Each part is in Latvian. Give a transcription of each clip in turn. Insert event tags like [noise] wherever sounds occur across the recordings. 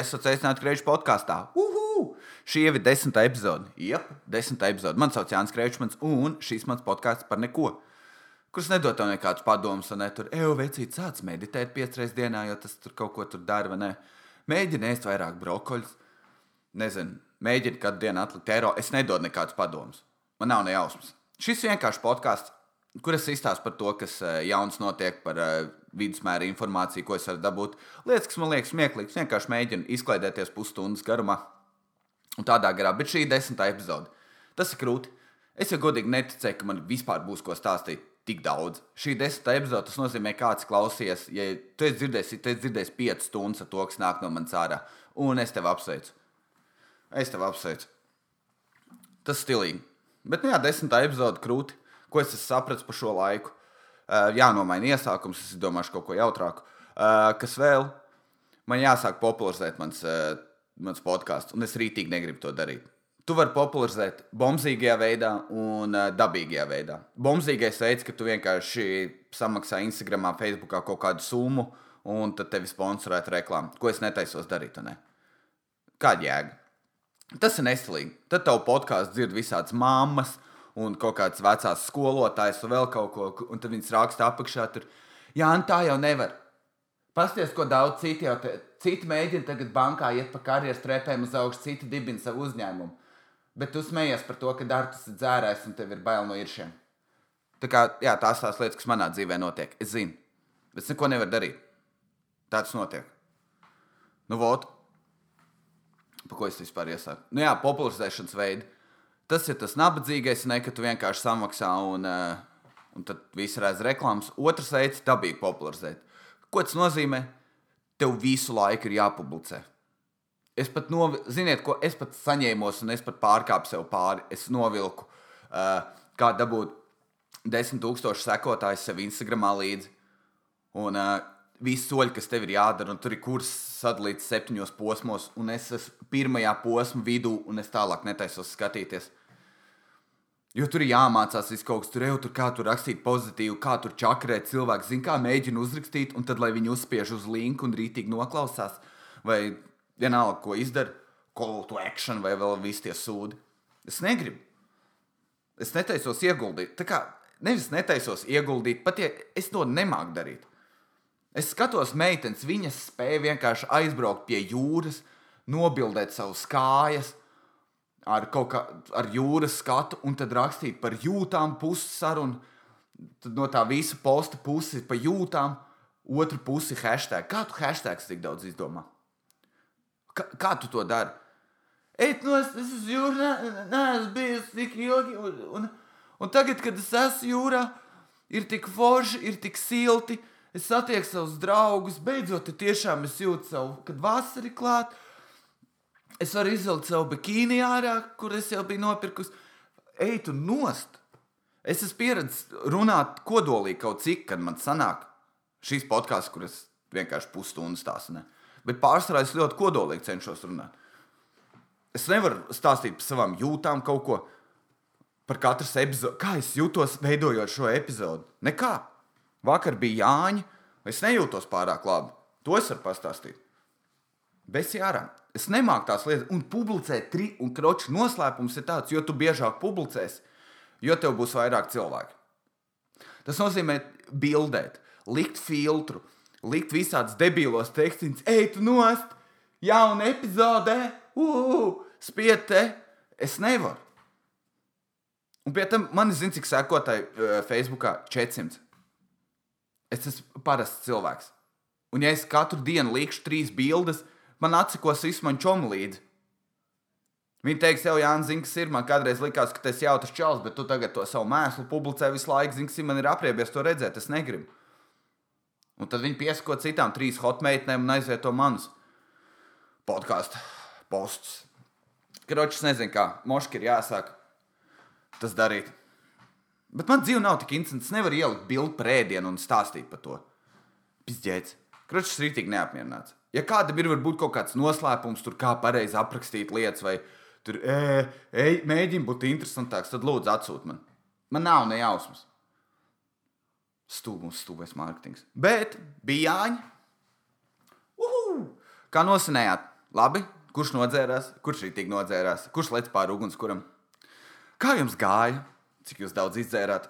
Esat sveicināti Kreiča podkāstā. Šī jau ir desmitā epizode. Jā, desmitā epizode. Mani sauc Jānis Kreičmans, un šīs mans podkāsts par neko. Kurš nedod tev nekādus padomus, un ne tur, ej, vecīt, sāc meditēt piecreiz dienā, jo tas tur kaut ko tur dara, vai ne? Mēģini ēst vairāk brokoļus. Nezinu, mēģini katru dienu atlikt eiro. Es nedodu nekādus padomus. Man nav ne jausmas. Šis vienkārši podkāsts, kur es izstāstu par to, kas eh, jauns notiek, par uh, vidusmēra informāciju, ko es varu dabūt. Lietas, kas man liekas smieklīgas, vienkārši mēģinu izklaidēties pusstundas garumā un tādā garā. Bet šī ir desmitā epizode. Tas ir grūti. Es jau godīgi neticēju, ka man vispār būs ko stāstīt tik daudz. Šī desmitā epizode tas nozīmē, kāds klausies, ja tu esi dzirdējis, tu esi dzirdējis 5 stundas ar to, kas nāk no manas ārā. Un es tevi apsveicu. Es tevi apsveicu. Tas stilīgi. Bet, nu jā, desmitā epizode krūti, ko es esmu sapratis par šo laiku. Uh, jānomaina iesākums, es domāšu kaut ko jautrāku. Uh, kas vēl? Man jāsāk popularizēt mans, uh, mans podkāsts, un es rītīgi negribu to darīt. Tu vari popularizēt bombzīgajā veidā un dabīgajā veidā. Bombzīgais veids, ka tu vienkārši samaksā Instagram, Facebook kaut kādu summu, un tad tevi sponsorētu reklāmu, ko es netaisos darīt. Ne? Kāda jēga? Tas ir neslīgi. Tad tev podkāsts dzird visādas mammas, uh, un kaut kāds vecās skolotājs un vēl kaut ko, un tad viņas raksta apakšā. Tur, Jā, un tā jau nevar. Pasties, ko daudz citi jau te, citi mēģina tagad bankā iet pa karjeras trepēm uz augšu, citi dibina savu uzņēmumu. Bet tu smējies par to, ka darbs ir dzērājs un tev ir bail no iršiem. Tā kā, jā, tās tās lietas, kas manā dzīvē notiek, es zinu. Bet es neko nevaru darīt. Tā tas notiek. Nu, vot. Pa ko es vispār iesaku? Nu jā, popularizēšanas veidi. Tas ir tas nabadzīgais, ne ka tu vienkārši samaksā un, uh, un tad viss redz reklāmas. Otrs veids - dabīgi popularizēt. Ko tas nozīmē? Tev visu laiku ir jāpublicē. Es pat, novi... Ziniet, ko es pat saņēmos, un es pat pārkāpu sev pāri. Es novilku, uh, kā dabūt desmit tūkstošu sekotāju sev Instagramā līdzi. Un uh, visi soļi, kas tev ir jādara, un tur ir kurs sadalīts septiņos posmos, un es esmu pirmajā posma vidū, un es tālāk netaisos skatīties. Jo tur ir jāmācās viss kaut kas, tur jau tur kā tur rakstīt pozitīvu, kā tur čakarēt cilvēku, zina, kā mēģina uzrakstīt, un tad lai viņi uzspiež uz linku un rītīgi noklausās, vai vienalga, ko izdara, call to action vai vēl visi tie sūdi. Es negribu. Es netaisos ieguldīt. Tā kā nevis netaisos ieguldīt, pat ja es to nemāku darīt. Es skatos, meitenes, viņas spēja vienkārši aizbraukt pie jūras, nobildēt savus kājas, ar kaut kā ar jūras skatu, un tad rakstīt par jūtām pusi sarunu. Tad no tā visa posta pusi pa jūtām, otru pusi hashtag. Kā tu hashtags tik daudz izdomā? Kā, kā tu to dari? Ej, no es, es esmu jūrā, neesmu bijis tik ilgi, un, un, un tagad, kad es esmu jūrā, ir tik forši, ir tik silti, es satieku savus draugus, beidzot, tiešām es jūtu savu, kad vasara ir klāta Es varu izvilkt savu bikīni ārā, kur es jau biju nopirkusi. Ej, tu nost! Es esmu pieredzējis runāt kodolīgi kaut cik, kad man sanāk šīs podkāsts, kuras vienkārši pusstundas stāsta. Ne? Bet pārsvarā es ļoti kodolīgi cenšos runāt. Es nevaru stāstīt par savām jūtām kaut ko par katru epizodi. Kā es jutos veidojot šo epizodi? Nekā. Vakar bija Jāņa, es nejūtos pārāk labi. To es varu pastāstīt. Bez jārā. Es nemāku tās lietas, un publicēt tri un kroču noslēpums ir tāds, jo tu biežāk publicēsi, jo tev būs vairāk cilvēku. Tas nozīmē bildēt, likt filtru, likt visādus debīlos tekstus, ej, tu nost, jauna epizode, uh, spied te. Es nevaru. Un pie tam man zina, cik sekotāji uh, Facebookā 400. Es esmu parasts cilvēks. Un ja es katru dienu likšu trīs bildes, man man čomu līdzi. Viņa teiks, jau Jānis, zini, kas ir. Man kādreiz likās, ka tas ir jautrs čels, bet tu tagad to savu mēslu publicē visu laiku. Zini, kas man ir apriebies to redzēt, es negribu. Un tad viņi piesako citām trīs hotmeitnēm un aizvieto manus podkāstu postus. Kročs nezinu, kā moški ir jāsāk tas darīt. Bet man dzīve nav tik interesanta. Es nevaru ielikt bildi prēdienu un stāstīt par to. Pizdzēts. Kročs ir rītīgi neapmierināts. Ja kādam ir varbūt kaut kāds noslēpums, tur kā pareizi aprakstīt lietas, vai tur e, e, mēģina būt interesantāks, tad lūdzu atsūt man. Man nav ne jausmas. Stūmums, stūmēs mārketings. Bet bija Jāņa. Uhu! Kā nosinējāt? Labi, kurš nodzērās, kurš tik nodzērās, kurš lec pāri ugunskuram? Kā jums gāja? Cik jūs daudz izdzērāt?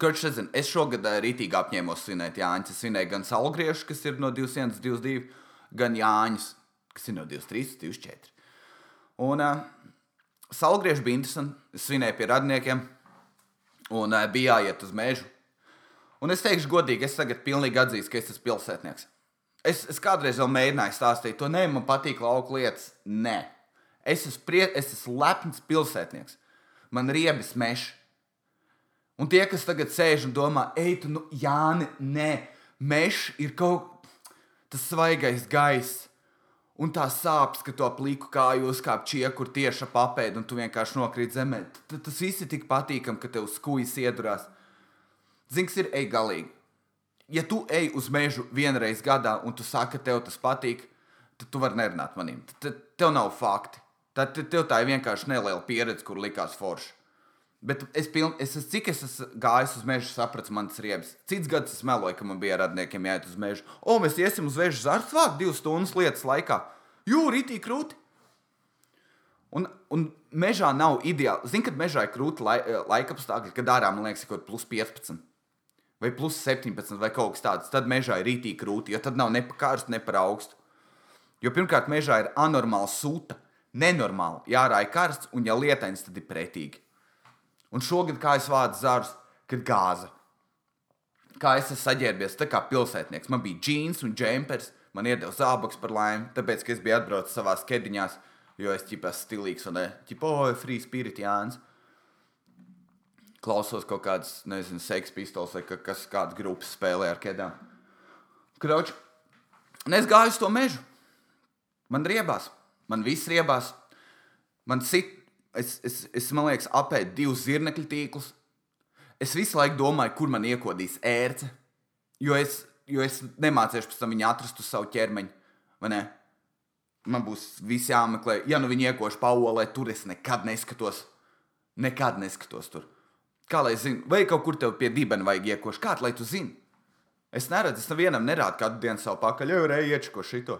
Kurš nezina, es šogad rītīgi apņēmos svinēt Jāņus. Es svinēju gan Salgriešu, kas ir no 200, 22, gan Jāņus, kas ir no 23, 24. Un uh, Salgriešu bija interesanti. Es svinēju pie radniekiem un uh, bija jāiet uz mežu. Un es teikšu, godīgi, es tagad pilnīgi atzīstu, ka es esmu pilsētnieks. Es, es kādreiz vēl mēģināju stāstīt, to nē, man patīk lauka lietas. Nē, es esmu, prie, es esmu lepns pilsētnieks. Man riebis mežs. Un tie, kas tagad sēž un domā, ej, tu, nu, Jāni, nē, mežs ir kaut tas svaigais gaiss. Un tā sāpes, ka to pliku kāju uzkāp čiekur tieši ap apēdu, un tu vienkārši nokrīt zemē. T tas viss ir tik patīkami, ka tev skūjas iedurās. Zini, kas ir ej galīgi. Ja tu ej uz mežu vienreiz gadā, un tu saki, ka tev tas patīk, tad tu vari nerunāt manim. Tad tev nav fakti. Tad tev tā ir vienkārši neliela pieredze, kur likās forši. Bet es, piln, es, es cik es esmu gājis uz mežu, sapratu, man tas riebs. Cits gads es meloju, ka man bija radniekiem jāiet uz mežu. O, mēs iesim uz mežu zārstu vākt divas stundas lietas laikā. Jūri, itī krūti. Un, un mežā nav ideāli. Zini, kad mežā ir krūti lai, eh, laika apstākļi, kad ārā man liekas, ka ir plus 15 vai plus 17 vai kaut kas tāds. Tad mežā ir itī krūti, jo tad nav ne pa karstu, ne par augstu. Jo pirmkārt, mežā ir anormāla sūta, nenormāli. Jā, ārā ir karsts, un ja lietains, tad ir pretīgi. Un šogad, kā es vācu zārus, kad gāza. Kā es esmu saģērbies, tā kā pilsētnieks. Man bija džins un džempers, man iedeva zābaks par laimi, tāpēc, ka es biju atbraucis savā skediņās, jo es ķipā stilīgs un ķipā, oh, free spirit Jānis. Klausos kaut kādas, nezinu, seksa pistoles vai kas kādas grupas spēlē ar kedām. Krauč, un es gāju uz to mežu. Man riebās, man viss riebās. Man sit es, es, es man liekas, apēdu divus zirnekļu tīklus. Es visu laiku domāju, kur man iekodīs ērce, jo es, jo es nemācīšu pēc tam viņu atrast uz savu ķermeņu. Man būs viss jāmeklē. Ja nu viņi iekoši paolē, tur es nekad neskatos. Nekad neskatos tur. Kā lai zinu, vai kaut kur tev pie dibena vajag iekoši? Kā lai tu zini? Es neredzu, es nevienam nerādu katru dienu savu pakaļ, jau reizi iečko šito.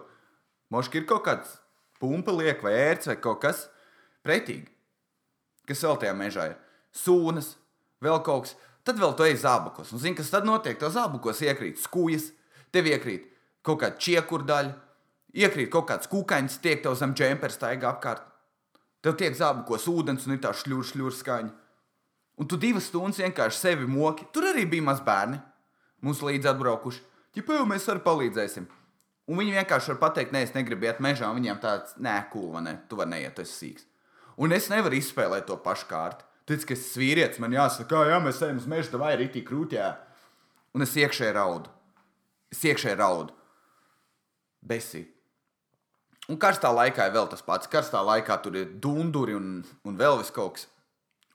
Moški ir kaut kāds pumpa liek vai ērts vai kaut kas pretīgi kas vēl tajā mežā ir. Sūnas, vēl kaut kas. Tad vēl tu ej zābakos. Un zini, kas tad notiek? Tev zābakos iekrīt skūjas, tev iekrīt kaut kāda čiekurdaļa, iekrīt kaut kāds kūkains, tiek tev zem džempera staigā apkārt. Tev tiek zābakos ūdens un ir tā šļūra, šļūra skaņa. Un tu divas stundas vienkārši sevi moki. Tur arī bija maz bērni. Mums līdzi atbraukuši. Ja jau mēs arī palīdzēsim. Un viņi vienkārši var pateikt, nē, es negribu iet mežā. Viņiem tāds, nē, cool, vai ne? Tu vari neiet, tu esi sīgs. Un es nevaru izspēlēt to pašu kārtu. Tic, ka es esmu vīrietis, man jāsaka, jā, mēs ejam uz mežu, vai arī tik krūtī. Un es iekšēji raudu. Es iekšēji raudu. Besī. Un karstā laikā ir vēl tas pats. Karstā laikā tur ir dunduri un, un vēl vis kaut kas.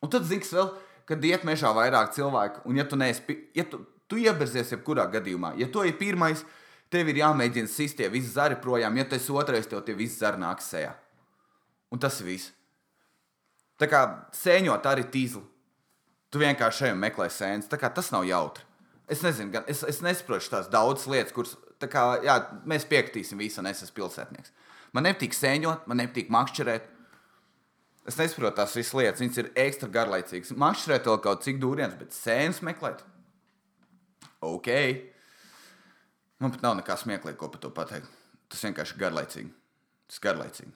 Un tad zini, vēl, kad iet mežā vairāk cilvēku, un ja tu neesi, ja tu, tu ieberzies jebkurā gadījumā, ja tu esi pirmais, tev ir jāmēģina sist tie visi zari projām, ja esi otrais, tev tie visi zari nāks sejā. Un tas ir viss. Tā kā sēņot arī tīzli. Tu vienkārši šeit meklē sēnes. Tas nav jautri. Es nezinu, gan, es, es nesaprotu tās daudzas lietas, kuras kā, jā, mēs piekritīsim visam, es esmu pilsētnieks. Man nepatīk sēņot, man nepatīk makšķerēt. Es nesaprotu tās visas lietas, viņas ir ekstra garlaicīgas. Makšķerēt vēl kaut cik dūriens, bet sēnes meklēt. Ok. Man pat nav nekā smieklīga, ko par to pateikt. Tas vienkārši garlaicīgi. Tas garlaicīgi.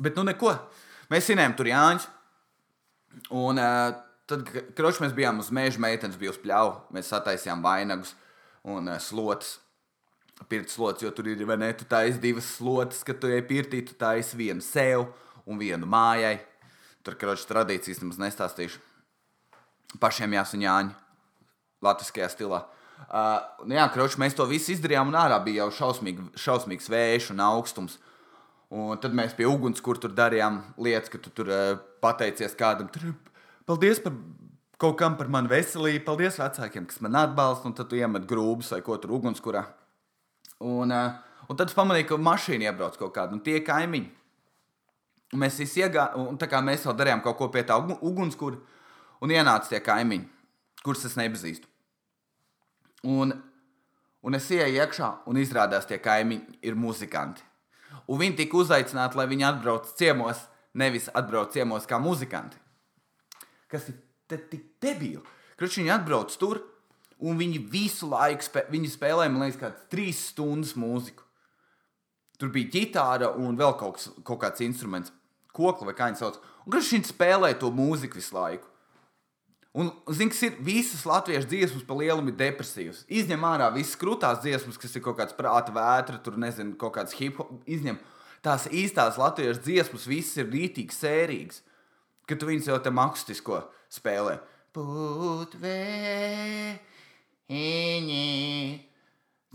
Bet nu neko. Mēs svinējām tur Jāņus. Un uh, tad, kad mēs bijām uz meža, meitenes bija uz pļauju. Mēs sataisījām vainagus un uh, slotus. Pirts slots, jo tur ir vai ne, tu taisi divas slotas, kad tu ej pirtī, tu taisi vienu sev un vienu mājai. Tur, kroķis tradīcijas nemaz nestāstīšu. Pašiem jāsaka Jāņi, latviskajā stilā. Uh, jā, kroķis, mēs to visu izdarījām, un ārā bija jau šausmīgi, šausmīgs vējš un augstums. Uh, Un tad mēs pie uguns, kur tur darījām lietas, ka tu tur uh, pateicies kādam, tur paldies par kaut kam par manu veselību, paldies vecākiem, kas man atbalsta, un tad tu iemet grūbus vai ko tur ugunskurā. Un, uh, un tad es pamanīju, ka mašīna iebrauc kaut kāda, un tie kaimiņi. Un mēs visi iegājām, un tā kā mēs vēl darījām kaut ko pie tā ugunskura, un ienāca tie kaimiņi, kurus es nepazīstu. Un, Un es ienāku iekšā, un izrādās, tie kaimiņi ir muzikanti. Un viņi tika uzaicināti, lai viņi atbrauc ciemos, nevis atbrauc ciemos kā muzikanti. Kas ir te tik debīli? Kurš viņi atbrauc tur, un viņi visu laiku spē, viņi spēlēja, man liekas, kādas trīs stundas mūziku. Tur bija ģitāra un vēl kaut, kaut kāds instruments, kokla vai kā viņi sauc. Un kurš viņi spēlēja to mūziku visu laiku? Un, zini, kas ir visas latviešu dziesmas, pa lielam ir depresīvas. Izņem ārā visas krūtās dziesmas, kas ir kaut kāds prāta vētra, tur nezinu, kaut kāds hip hop. Izņem tās īstās latviešu dziesmas, visas ir rītīgi sērīgas. Kad tu viņus jau tam akustisko spēlē. Putvēņi,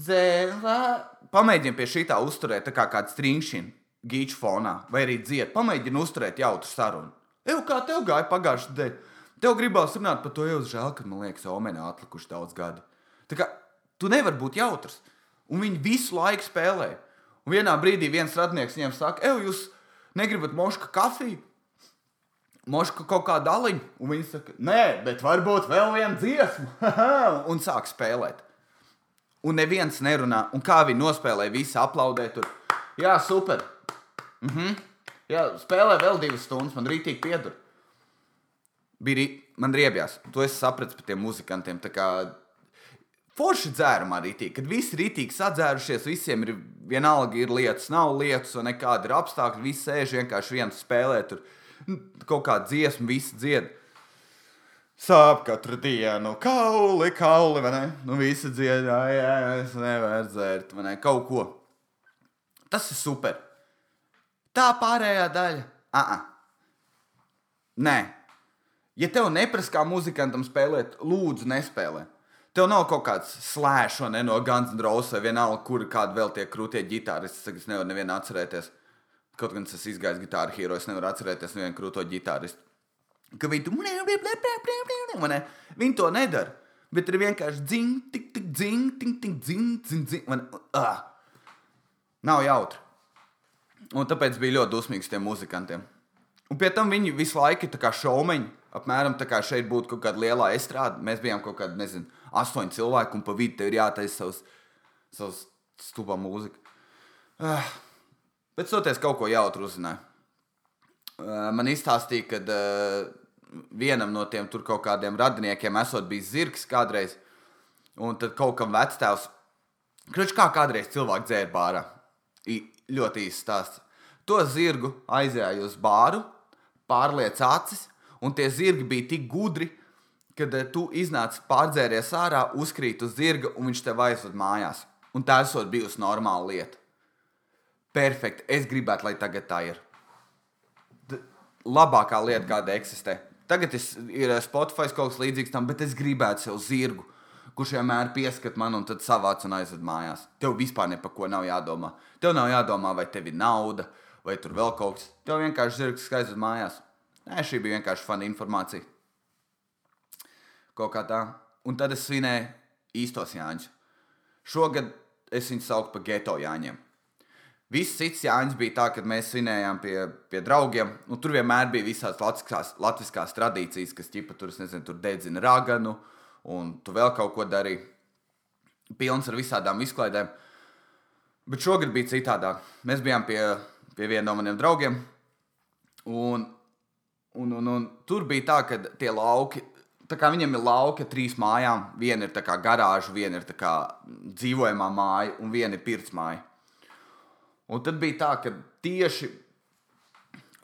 zēlā. Pamēģini pie šī tā uzturēt, tā kā kāds trinkšķina gīču fonā, vai arī dzied. Pamēģini uzturēt jautru sarunu. Eju, kā tev gāja pagājušajā dienā? Tev gribās runāt par to, jau žēl, ka man liekas, Omenā atlikuši daudz gadu. Tā kā tu nevari būt jautrs. Un viņi visu laiku spēlē. Un vienā brīdī viens radnieks viņiem saka, ej, jūs negribat moška kafiju? Moška kaut kā daliņu, un viņi saka, nē, bet varbūt vēl viena dziesma. [laughs] un sāk spēlēt. Un neviens nerunā, un kā viņi nospēlē, visi aplaudē tur. Jā, super. Mhm. Jā, spēlē vēl divas stundas, man rītīgi piedur bija man riebjās. To es sapratu par tiem muzikantiem. Forši dzērumā rītīgi, kad visi rītīgi sadzērušies, visiem ir vienalga, ir lietas, nav lietas, un nekāda ir apstākļi. Visi sēž vienkārši viens spēlē, tur nu, kaut kāda dziesma, visi dzied. Sāp katru dienu, kauli, kauli, vai ne? Nu, visi dzied, jā, jā, es nevaru dzērt, vai ne? Kaut ko. Tas ir super. Tā pārējā daļa. Ah, -ah. Nē, Ja tev neprasa kā muzikantam spēlēt, lūdzu, nespēlē. Tev nav kaut kāds slēdz ne no Guns N' Roses vai vienalga, kur kāda vēl tie krūtie ģitāristi. Es nevaru nevienu atcerēties. Kaut gan es izgāju gitāru hīro, es nevaru atcerēties nevienu krūto ģitāristu. Ka viņi, tu... viņi to nedara. Bet ir vienkārši dzing, tik, tik, dzing, tik, tik, dzing, dzing, dzing. Man, uh. Nav jautri. Un tāpēc bija ļoti dusmīgs tiem muzikantiem. Un pie tam viņi visu laiku ir šaumeņi apmēram tā kā šeit būtu kaut kāda liela estrāde. Mēs bijām kaut kādi, nezinu, astoņi cilvēki, un pa vidu tev ir jātaisa savs, savs stulbā mūzika. Uh, bet soties kaut ko jautru uzzināju. Uh, man izstāstīja, ka uh, vienam no tiem tur kaut kādiem radiniekiem esot bijis zirgs kādreiz, un tad kaut kam vectēvs, kruč kā kādreiz cilvēki dzēra bārā. I, ļoti īsts stāsts. To zirgu aizēja uz bāru, pārliec acis, Un tie zirgi bija tik gudri, kad eh, tu iznāc pārdzēries ārā, uzkrīt uz zirga un viņš tev aizved mājās. Un tā esot bijusi normāla lieta. Perfekti. Es gribētu, lai tagad tā ir. D labākā lieta, kāda eksistē. Tagad es, ir eh, Spotify kaut kas līdzīgs tam, bet es gribētu sev zirgu, kurš vienmēr pieskat man un tad savāc un aizved mājās. Tev vispār ne par ko nav jādomā. Tev nav jādomā, vai tev ir nauda, vai tur vēl kaut kas. Tev vienkārši zirgs aizved mājās. Nē, šī bija vienkārši fana informācija. Kaut kā tā. Un tad es svinēju īstos Jāņus. Šogad es viņus saucu par geto Jāņiem. Viss cits Jānis bija tā, ka mēs svinējām pie, pie draugiem. Nu, tur vienmēr bija visādas latviskās, latviskās tradīcijas, kas ķipa tur, nezinu, tur dedzina raganu, un tu vēl kaut ko darīji. Pilns ar visādām izklaidēm. Bet šogad bija citādāk. Mēs bijām pie, pie viena no maniem draugiem, un Un, un, un tur bija tā, ka tie lauki, tā kā viņam ir lauki trīs mājām, viena ir garāža, viena ir dzīvojamā māja un viena ir pirtsmāja. Un tad bija tā, ka tieši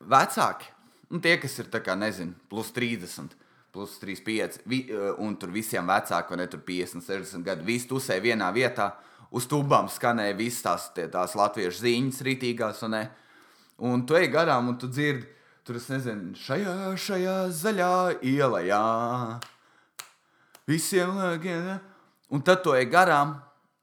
vecāki, un tie, kas ir kā, nezinu, plus 30, plus 35, vi, un tur visiem vecāki, vai ne tur 50, 60 gadi, visi tusēja vienā vietā, uz tubām skanēja visas tās, tās latviešu ziņas rītīgās, un, ne? un tu ej garām un tu dzirdi Tur es nezinu, šajā, šajā zaļā ielā. Visiem lēgiem. Un tad to ej garām,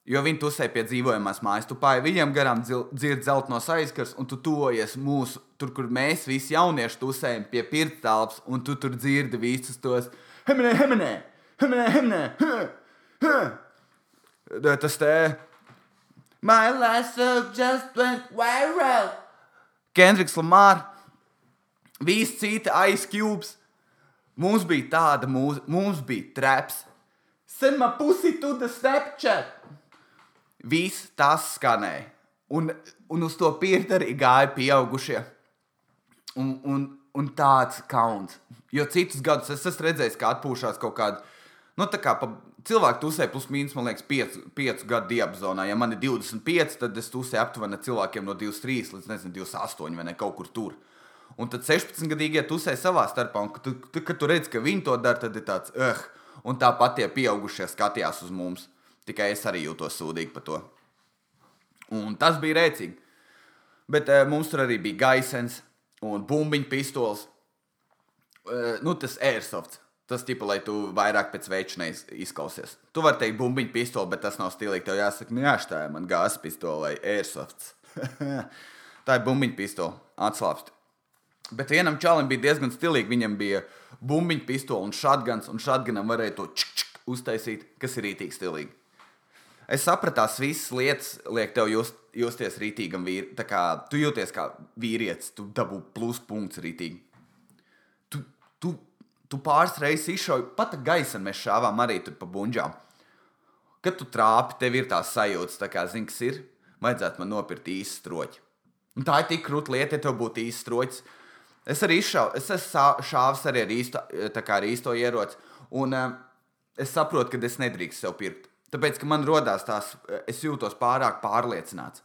jo viņi tusē pie dzīvojamās mājas. Tu pāri viņiem garām dzird zeltnos aizkars, un tu tojies mūsu, tur, kur mēs visi jaunieši tusējam pie pirktālps, un tu tur dzirdi visus tos hemenē, hemenē, hemenē, hemenē. Tas te. My last song just went viral. Kendriks Lamārs. Visi citi aizkļūps. Mums bija tāda mūzika, mums bija traps. Send my pussy to the Snapchat. Viss tas skanēja. Un, un uz to pieredzi gāja pieaugušie. Un, un, un tāds kauns. Jo citus gadus es esmu redzējis, kā atpūšās kaut kāda. Nu, tā kā cilvēki tusē plus mīnus, man liekas, 5, 5 gadu diapazonā. Ja man ir 25, tad es tusēju aptuveni cilvēkiem no 23 līdz nezinu, 28 vai ne kaut kur tur. Un tad 16-gadīgie tusē savā starpā, un tu, tu, kad tu redz, ka viņi to dara, tad ir tāds, eh, un tāpat tie pieaugušie skatījās uz mums. Tikai es arī jūtos sūdīgi par to. Un tas bija rēcīgi. Bet uh, mums tur arī bija gaisens un bumbiņu pistols. Uh, nu, tas airsoft. Tas tipa, lai tu vairāk pēc veiksmēs izklausies. Tu vari teikt, bumbiņu pistoli, bet tas nav stilīgi. Tev jāsaka, nu, jā, tā ir man gāzes pistole vai airsoft. [laughs] tā ir bumbiņu pistole. Atslābst. Bet vienam čalim bija diezgan stilīgi. Viņam bija bumbiņu pistole un šāds, un šādganam varēja to čik, čik, uztaisīt, kas ir rītīgi stilīgi. Es sapratu, tās visas lietas liek tev just, justies rītīgam vīrietim. Tā kā tu jūties kā vīrietis, tu dabū pluspunkts rītīgi. Tu, tu, tu pāris reizes izšauji, pat gaisa mēs šāvām arī tur pa bunģām. Kad tu trāpi, tev ir tās sajūtas, tā kā zini, kas ir. Vajadzētu man nopirkt īstu stroķi. Un tā ir tik krūta lieta, ja tev būtu īsts stroķis. Es arī izšauju, es esmu šāvis arī ar īsto, ar īsto ieroci. Un uh, es saprotu, ka es nedrīkstu sev pirkt. Tāpēc, ka man rodās tās, es jūtos pārāk pārliecināts.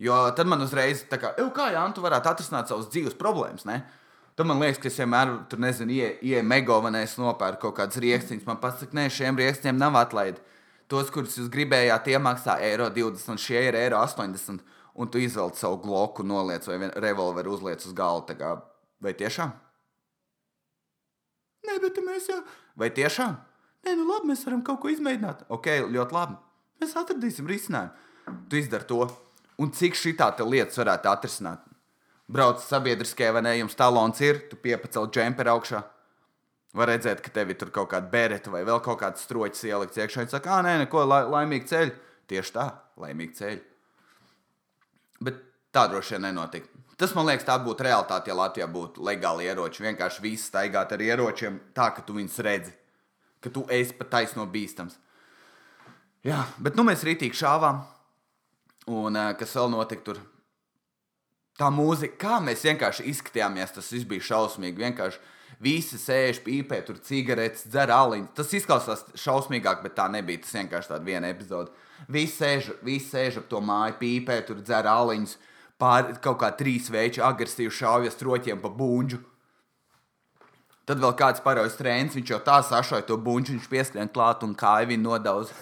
Jo tad man uzreiz kā, kā Jānis, tu varētu atrisināt savas dzīves problēmas. Ne? Tad man liekas, ka es vienmēr tur nezinu, ieeju megovanē, es nopērku kaut kādas rīkstiņas. Man pasaka, nē, šiem rīkstiņiem nav atlaidi. Tos, kurus jūs gribējāt, tie maksā eiro 20, un šie ir eiro 80. Un tu izvelc savu gloku, noliec vai revolveru uzliec uz galda. Vai tiešām? Nē, bet mēs jau. Vai tiešām? Nē, nu labi, mēs varam kaut ko izmēģināt. Ok, ļoti labi. Mēs atradīsim risinājumu. Tu izdari to. Un cik šī tā lietas varētu atrisināt? Brauc sabiedriskajā, vai ne? Jums talons ir, tu piepacēl džemperi augšā. Var redzēt, ka tev ir tur kaut kāda bereta vai vēl kaut kāds stroķis ielikts iekšā. Viņš saka, ah, nē, neko, la laimīgi ceļ. Tieši tā, laimīgi ceļ. Bet tā droši vien nenotika. Tas man liekas, tā būtu realitāte, ja Latvijā būtu legāli ieroči. Vienkārši viss staigāt ar ieročiem tā, ka tu viņus redzi ka tu esi pat taisno bīstams. Jā, bet nu mēs rītīgi šāvām. Un kas vēl notika tur? Tā mūzika, kā mēs vienkārši izskatījāmies, tas viss bija šausmīgi. Vienkārši visi sēž pīpē, tur cigaretes, dzer aliņu. Tas izklausās šausmīgāk, bet tā nebija. Tas vienkārši tāda viena epizode. Visi sēž, visi sēž ap to māju, pīpē, tur dzer aliņus. Pār kaut kā trīs veči agresīvi šaujas troķiem pa būņģu. Tad vēl kāds paraugs trēns, viņš jau tā sašauja to buļbuļsu, viņš pieskrien klāt un viņu nodauz.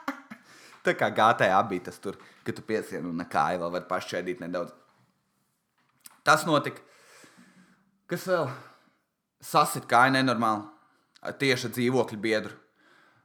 [laughs] tā kā gātē abi tas tur, ka tu pieskrien un kāju vēl var pašķēdīt nedaudz. Tas notika. Kas vēl? Sasit kāju nenormāli. Tieši dzīvokļu biedru.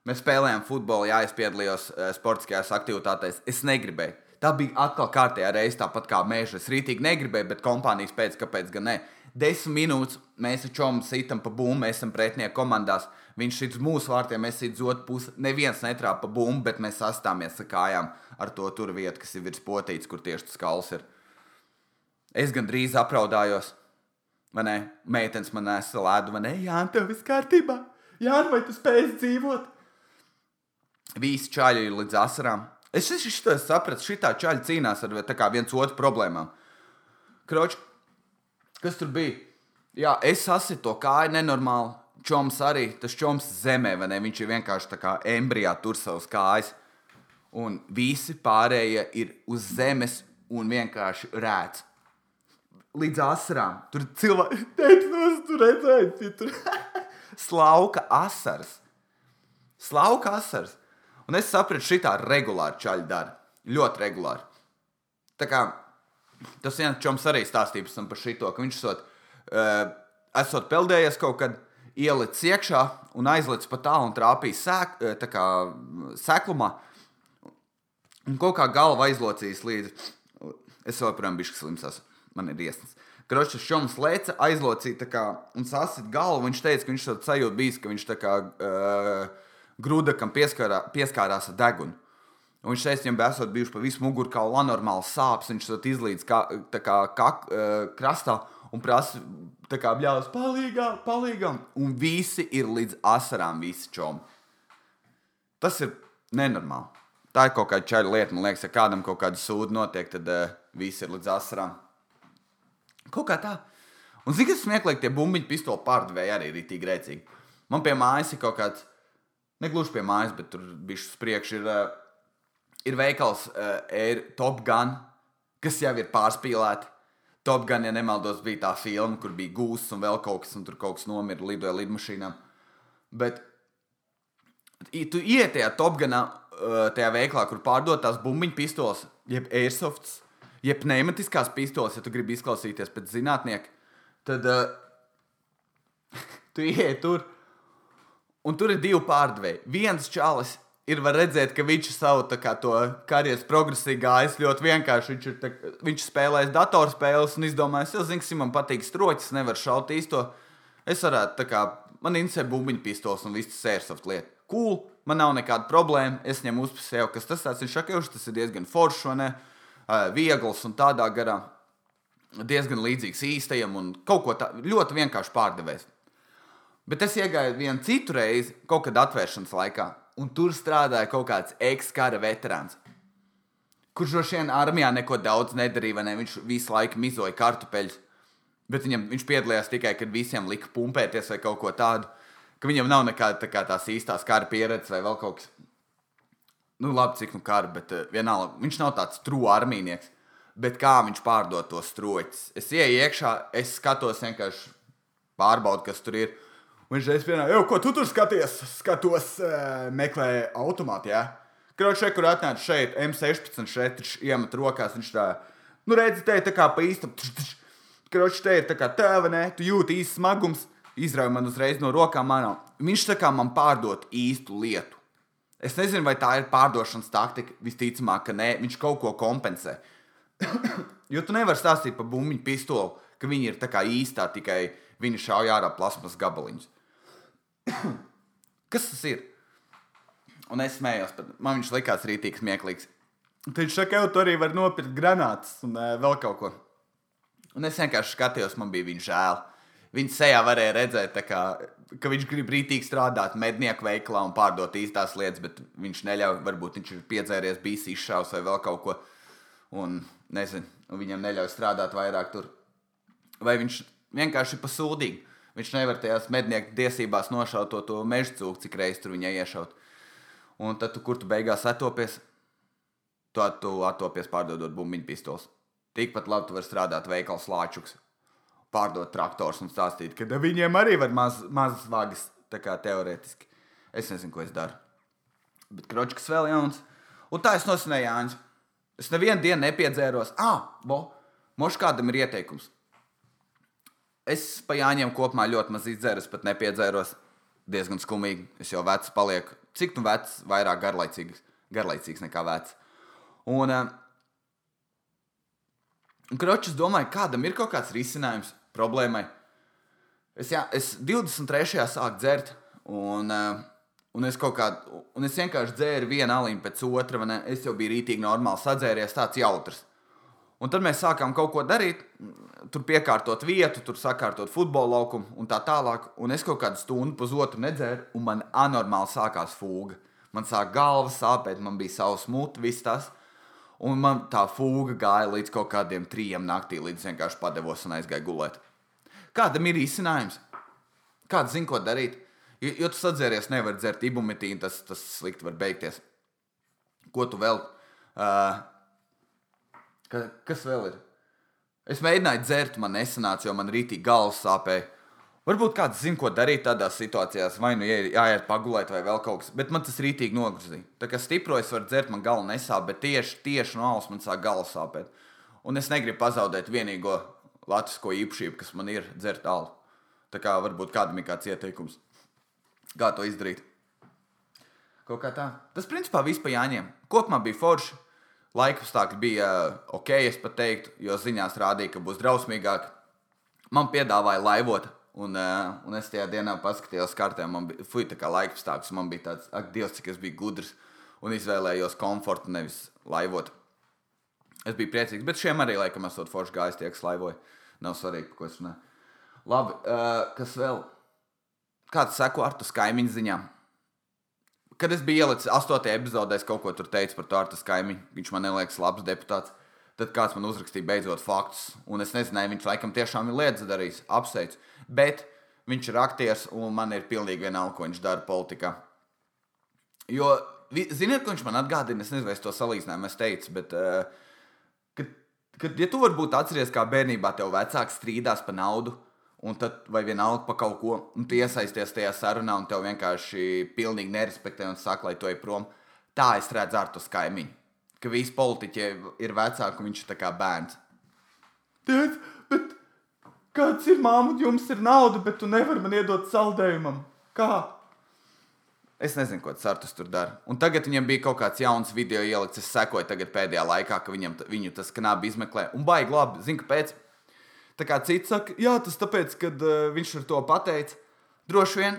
Mēs spēlējām futbolu, jā, es piedalījos eh, sportiskajās aktivitātēs. Es negribēju. Tā bija atkal kārtējā reize, tāpat kā mēža. Es rītīgi negribēju, bet kompānijas pēc, kāpēc gan ne. Desmit minūtes mēs ar čomu sitam pa bumbu, mēs esam pretinieku komandās. Viņš sit uz mūsu vārtiem, mēs sit uz otru pusi. Neviens netrāpa pa bumbu, bet mēs sastāmies ar kājām ar to tur vietu, kas ir virs potītes, kur tieši tas skals ir. Es gandrīz apraudājos. Vai ne? Meitenes man nesa lēdu, vai ne? Jā, tev viss kārtībā. Jā, vai tu spēj dzīvot? Visi čaļi ir līdz asarām. Es šo sapratu, šī tā čaļa cīnās ar viens otru problēmām. Kroč, kas tur bija? Jā, es asitu to kāju nenormāli. Čoms arī, tas čoms zemē, vai ne? Viņš ir vienkārši tā kā embrijā tur savas kājas. Un visi pārējie ir uz zemes un vienkārši rēc. Līdz asarām. Tur cilvēki, [laughs] teicu, tur redzēju, tur [laughs] slauka asars. Slauka asars. Un es sapratu, šī tā regulāri čaļi dara. Ļoti regulāri. Tā kā tas viens čoms arī stāstījis par šito, ka viņš esot, uh, esot peldējies kaut kad, ielicis iekšā un aizlicis pa tālu un trāpījis sēk, kā, seklumā. Un kaut kā galva aizlocījis līdzi. Es joprojām biju slims, man ir iesnas. Kročs šoms leca, aizlocīja kā, un sasit galvu. Viņš teica, ka viņš tāds sajūta bijis, ka viņš tā kā. Uh, grūdakam pieskārā, pieskārās ar degunu. Un viņš teica, viņam bija bijuši pa visu mugurkaulu anormāls sāpes. Viņš to izlīdz kā, kā, kā krastā un prasa, kā bļaus, palīgā, palīgā. Un visi ir līdz asarām, visi čomi. Tas ir nenormāli. Tā ir kaut kāda čaļa lieta. Man liekas, ja kādam kaut kāda sūda notiek, tad uh, viss ir līdz asarām. Kaut kā tā. Un zini, kas smieklīgi, tie bumbiņu pistoli pārdevēji arī ir tik rēcīgi. Man pie mājas ir kaut kāds, ne gluži pie mājas, bet tur bišķi uz priekšu ir, uh, ir veikals uh, Air Top Gun, kas jau ir pārspīlēti. Top Gun, ja nemaldos, bija tā filma, kur bija gūsts un vēl kaut kas, un tur kaut kas nomira lidoja lidmašīnām. Bet tu iet tajā Top Gunā, uh, tajā veiklā, kur pārdod tās bumbiņu pistoles, jeb airsofts, jeb pneumatiskās pistoles, ja tu gribi izklausīties pēc zinātnieka, tad uh, [laughs] tu iet tur. Un tur ir divi pārdevēji. Viens čalis ir var redzēt, ka viņš savu kā, karjeras progresiju gājis ļoti vienkārši. Viņš, ir, tā, viņš spēlēs datorspēles un izdomājis, ka, zināms, man patīk stroķis, nevar šaut īsto. Es varētu, kā, man interesē bumbiņu pistols un viss tas airsoft lieta. Cool, man nav nekāda problēma. Es ņemu uz sevi, kas tas tāds ir. Šakauš, tas ir diezgan foršs, ne? Viegls un tādā garā. Diezgan līdzīgs īstajam un kaut ko tādu ļoti vienkārši pārdevējs. Bet es iegāju vienu citu reizi, kaut kad atvēršanas laikā, un tur strādāja kaut kāds ekskara veterāns. Kurš droši vien armijā neko daudz nedarīja, ne? Viņš visu laiku mizoja kartupeļus. Bet viņam, viņš piedalījās tikai, kad visiem lika pumpēties vai kaut ko tādu. Ka viņam nav nekāda tā kā tās īstās kara pieredzes vai vēl kaut kas. Nu, labi, cik nu kara, bet uh, vienalga, viņš nav tāds trūks armijnieks. Bet kā viņš pārdod tos stroķus? Es ieju iekšā, es skatos vienkārši pārbaudu, kas tur ir. Viņš reiz pienāca, jau ko tu tur skaties? Skatos, uh, meklēju automātu. Ja? Šeit, kur atnāca šeit, M16 šeit iemet rokās. Viņš tā, nu redzi, te ir tā kā pa īstam. Kroķis te ir tā kā tēva, ne? Tu jūti īsts smagums. Izrauj man uzreiz no rokām manām. Viņš tā kā man pārdot īstu lietu. Es nezinu, vai tā ir pārdošanas taktika. Visticamāk, ka nē, viņš kaut ko kompensē. [coughs] jo tu nevari stāstīt par bumbiņu pistoli, ka viņi ir tā kā īstā, tikai viņi šauj ārā plasmas gabaliņus. [coughs] Kas tas ir? Un es smējos, man viņš likās rītīgs, smieklīgs. Tad viņš saka, ka tu arī vari nopirkt granātas un uh, vēl kaut ko. Un es vienkārši skatījos, man bija viņa žēl. Viņa sejā varēja redzēt, kā, ka viņš grib rītīgi strādāt mednieku veikalā un pārdot īstās lietas, bet viņš neļauj. Varbūt viņš ir piedzēries, bijis izšaus vai vēl kaut ko. Un nezinu, viņam neļauj strādāt vairāk tur. Vai viņš vienkārši ir pasūdīgi. Viņš nevar tajās mednieku tiesībās nošaut to, to meža cūku, cik reizes tur viņai iešaut. Un tad, tu, kur tu beigās atopies, tu, tu atopies pārdodot bumbiņu pistoles. Tikpat labi tu vari strādāt veikals lāčuks, pārdot traktors un stāstīt, ka viņiem arī var maz, mazas vagas, tā kā teorētiski. Es nezinu, ko es daru. Bet kročkas vēl jauns. Un tā es nosināju Jānis. Es nevienu dienu nepiedzēros. Ah, bo, moš kādam ir ieteikums. Es pa Jāņiem kopumā ļoti maz izdzēru, es pat nepiedzēros. Diezgan skumīgi. Es jau vecs palieku. Cik nu vecs, vairāk garlaicīgs, garlaicīgs nekā vecs. Un, un kročs domāju, kādam ir kaut kāds risinājums problēmai. Es, jā, es 23. sāku dzert, un, uh, un es kādā, un es vienkārši dzēru vienu aliņu pēc otra? Es jau biju rītīgi normāli sadzēries, tāds jautrs. Un tad mēs sākām kaut ko darīt, tur piekārtot vietu, tur sakārtot futbola laukumu un tā tālāk. Un es kaut kādu stundu, pusotru nedzēru, un man anormāli sākās fūga. Man sāk galva sāpēt, man bija savs mutes, viss tas. Un man tā fūga gāja līdz kaut kādiem trijiem naktī, līdz vienkārši padevos un aizgāju gulēt. Kādam ir izcinājums? Kāds zina, ko darīt? Jo, jo tu sadzēries, nevar dzert ibumetīnu, tas, tas slikti var beigties. Ko tu vēl? Uh, ka, kas vēl ir? Es mēģināju dzert, man nesanāca, jo man rītīgi galvas sāpēja. Varbūt kāds zina, ko darīt tādās situācijās, vai nu jā- jāiet pagulēt, vai vēl kaut kas. Bet man tas rītīgi nogruzīja. Tā kā stipro es varu dzert, man galva nesāp, bet tieši, tieši no alus man sāk galva sāpēt. Un es negribu pazaudēt vienīgo latvisko īpašību, kas man ir dzert alu. Tā kā varbūt kādam ir kāds ieteikums, kā to izdarīt. Kaut kā tā. Tas principā viss pa jāņem. Kopumā bija forši. Laika apstākļi bija uh, ok, es pat teiktu, jo ziņās rādīja, ka būs drausmīgāk. Man piedāvāja laivot, un, uh, un es tajā dienā paskatījos kartē, man bija fuj, tā kā laika apstākļus. Man bija tāds, ak, Dievs, cik es biju gudrs un izvēlējos komfortu, nevis laivot. Es biju priecīgs, bet šiem arī laikam esot forši gājis tie, kas laivoja. Nav svarīgi, ko es runāju. Labi, uh, kas vēl? Kāds seko ar tu kaimiņu ziņām? Kad es biju ielicis 8. epizodē, es kaut ko tur teicu par Tārtas kaimiņu. Viņš man neliekas labs deputāts. Tad kāds man uzrakstīja beidzot faktus, un es nezināju, viņš laikam tiešām ir lietas darījis, apsveicu. Bet viņš ir aktieris, un man ir pilnīgi vienalga, ko viņš dara politikā. Jo, ziniet, ko viņš man atgādina, es nezinu, vai es to salīdzinājumu es teicu, bet, uh, kad, kad, ja tu varbūt atceries, kā bērnībā tev vecāks strīdās par naudu, un tad vai vienalga par kaut ko, un tu iesaisties tajā sarunā, un tev vienkārši pilnīgi nerespektē un saka, lai tu ej prom. Tā es redzu ar to kaimiņu. Ka visi politiķi ir vecāki, un viņš ir kā bērns. Tēt, bet kāds ir māmu, jums ir nauda, bet tu nevari man iedot saldējumam? Kā? Es nezinu, ko Sārtas tur dara. Un tagad viņam bija kaut kāds jauns video ielikts. Es sekoju tagad pēdējā laikā, ka viņam, viņu tas kanābi izmeklē. Un baigi labi, zinu, kāpēc. Tā kā cits saka, jā, tas tāpēc, ka uh, viņš ar to pateica. Droši vien.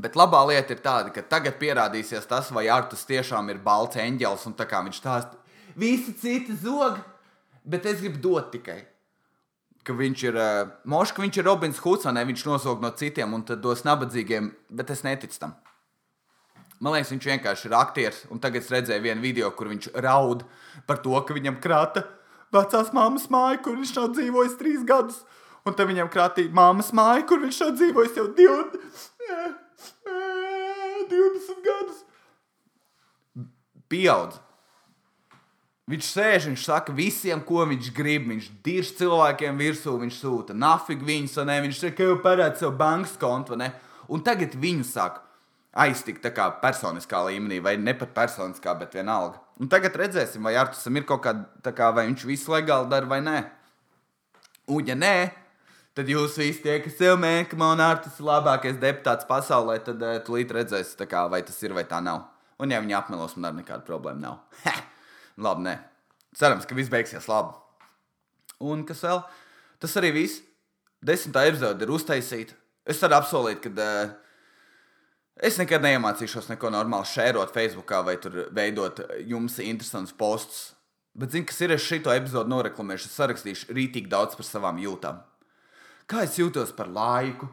Bet labā lieta ir tāda, ka tagad pierādīsies tas, vai Artus tiešām ir balts eņģelis un tā kā viņš stāsta, visi citi zog, bet es gribu dot tikai. Ka viņš ir uh, Mošs, viņš ir Robins Hoods, ne viņš nosauc no citiem un tad dos nabadzīgiem, bet es neticu tam. Man liekas, viņš vienkārši ir aktieris. Un tagad es redzēju vienu video, kur viņš raud par to, ka viņam krāta vecās māmas māju, kur viņš nav dzīvojis trīs gadus. Un tad viņam krātīja māmas māju, kur viņš nav dzīvojis jau 20, 20 gadus. Pieaudz. Viņš sēž, viņš saka visiem, ko viņš grib. Viņš dirž cilvēkiem virsū, viņš sūta nafig viņus, ne? viņš saka, ka jau parāda savu bankas kontu? Un tagad viņu saka, aiztikt tā kā personiskā līmenī, vai ne pat personiskā, bet vienalga. Un tagad redzēsim, vai Artusam ir kaut kāda, kā, vai viņš visu legāli dara vai nē. Un, ja nē, tad jūs visi tie, kas jau mēģina, ka man Artus ir labākais deputāts pasaulē, tad uh, tūlīt redzēs, kā, vai tas ir vai tā nav. Un, ja viņi apmelos, man arī nekāda problēma nav. [laughs] labi, nē. Cerams, ka viss beigsies labi. Un kas vēl? Tas arī viss. Desmitā epizode ir uztaisīta. Es varu apsolīt, ka uh, Es nekad neiemācīšos neko normāli šērot Facebook vai veidot jums interesantus postus. Bet, zinu, kas ir es šito epizodu noreklamēšu, sarakstīšu rītīgi daudz par savām jūtām. Kā es jūtos par laiku,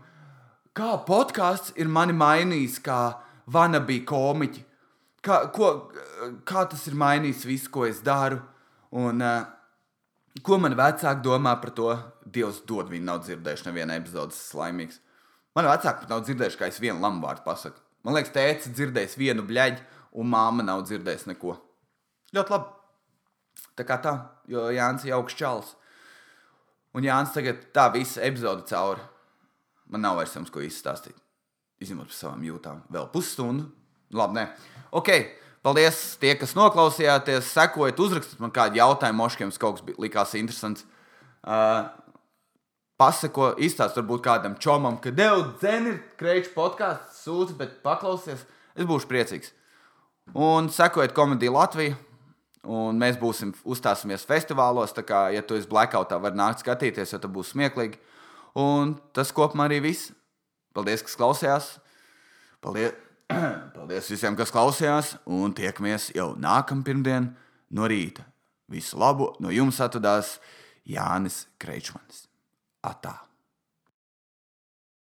kā podkāsts ir mani mainījis, kā vana bija komiķi, kā, ko, kā tas ir mainījis visu, ko es daru, un uh, ko man vecāki domā par to. Dievs dod, viņi nav dzirdējuši nevienu epizodes laimīgs. Man vecāki pat nav dzirdējuši, kā es vienu lamuvārdu pasaku. Man liekas, tēvs dzirdējis vienu bļaģi, un māma nav dzirdējusi neko. Ļoti labi. Tā kā tā, jo Jānis ir augsts čels. Un Jānis tagad tā visa epizode cauri. Man nav vairs jums ko izstāstīt. Izņemot par savām jūtām. Vēl pusstundu. Labi, nē. Ok, paldies tie, kas noklausījāties, sekojat, uzrakstiet man kādu jautājumu, moškiem, kas kaut kas likās interesants. Uh, pasako, izstāst varbūt kādam čomam, ka devu dzēni ir kreču podkāsts, sūdz, bet paklausies. Es būšu priecīgs. Un sekojiet komēdiju Latviju. Un mēs būsim uzstāsimies festivālos. Tā kā, ja tu esi blackoutā, var nākt skatīties, jo tas būs smieklīgi. Un tas kopumā arī viss. Paldies, kas klausījās. Paldies, [clears throat] Paldies visiem, kas klausījās. Un tiekamies jau nākamā pirmdiena no rīta. Visu labu! No jums atvadās Jānis a ta.